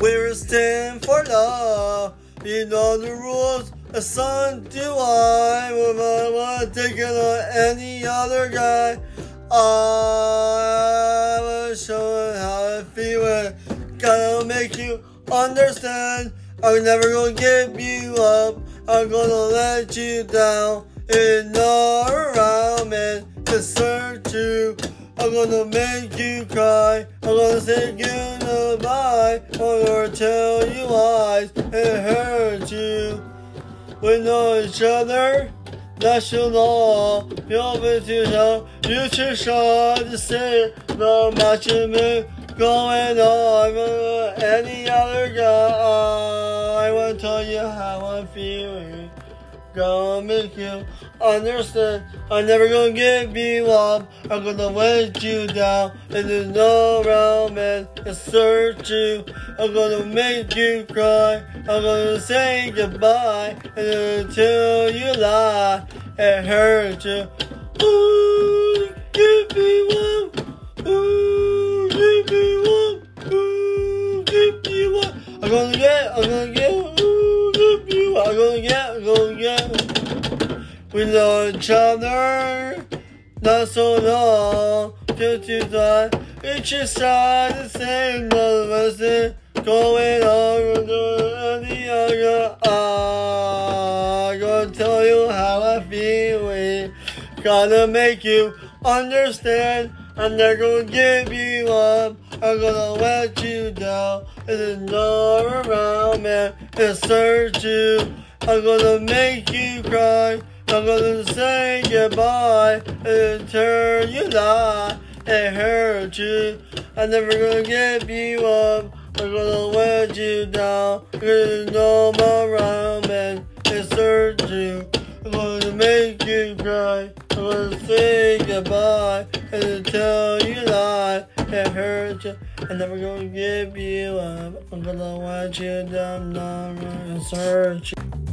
We're stand for love. You know the rules. A son do I. I want to take it on any other guy. I will show how I feel it. Gotta make you understand. I'm never gonna give you up. I'm gonna let you down. In the around, man. To search you. I'm gonna make you cry. I'm gonna say goodbye. Gonna tell you lies. It hurts you. We know each other. that's National, you'll be too young. You should try to say no much of me going on with any other guy. I wanna tell you how I'm feeling. Gonna make you understand. I'm never gonna give you up. I'm gonna let you down. And there's no romance to search you. I'm gonna make you cry. I'm gonna say goodbye. And until you lie, it hurts you. Ooh, give me one. Ooh, give me one. Ooh, give me one. I'm gonna get, I'm gonna get, We know each other, not so long. Just you thought each side the same, is going on to the other. I'm gonna tell you how I feel. it. Gotta make you understand. I'm never gonna give you up. I'm gonna let you down. And there's no around, man. And search you. I'm gonna make you. I'm gonna say goodbye and you lie and hurt you. I'm never gonna give you up. I'm gonna let you down. There's no more around, man. And you. I'm gonna make you cry. I'm gonna say goodbye and tell you lie and hurt you. I'm never gonna give you up. I'm gonna let you down, search you.